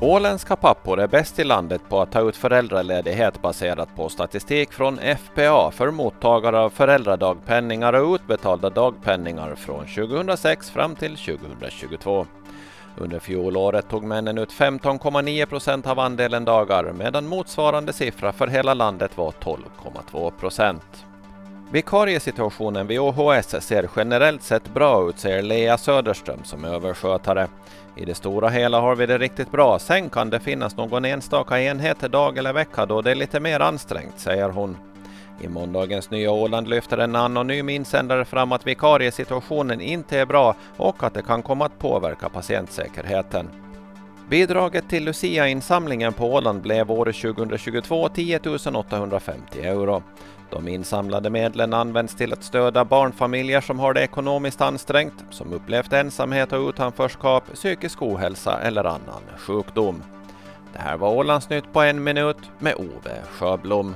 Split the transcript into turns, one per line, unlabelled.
Åländska pappor är bäst i landet på att ta ut föräldraledighet baserat på statistik från FPA för mottagare av föräldradagpenningar och utbetalda dagpenningar från 2006 fram till 2022. Under fjolåret tog männen ut 15,9 procent av andelen dagar medan motsvarande siffra för hela landet var 12,2 procent. Vikariesituationen vid OHS ser generellt sett bra ut, säger Lea Söderström som är överskötare. I det stora hela har vi det riktigt bra. Sen kan det finnas någon enstaka enhet dag eller vecka då det är lite mer ansträngt, säger hon. I måndagens Nya Åland lyfter en anonym insändare fram att vikariesituationen inte är bra och att det kan komma att påverka patientsäkerheten. Bidraget till Lucia-insamlingen på Åland blev år 2022 10 850 euro. De insamlade medlen används till att stödja barnfamiljer som har det ekonomiskt ansträngt, som upplevt ensamhet och utanförskap, psykisk ohälsa eller annan sjukdom. Det här var Ålandsnytt på en minut med Ove Sjöblom.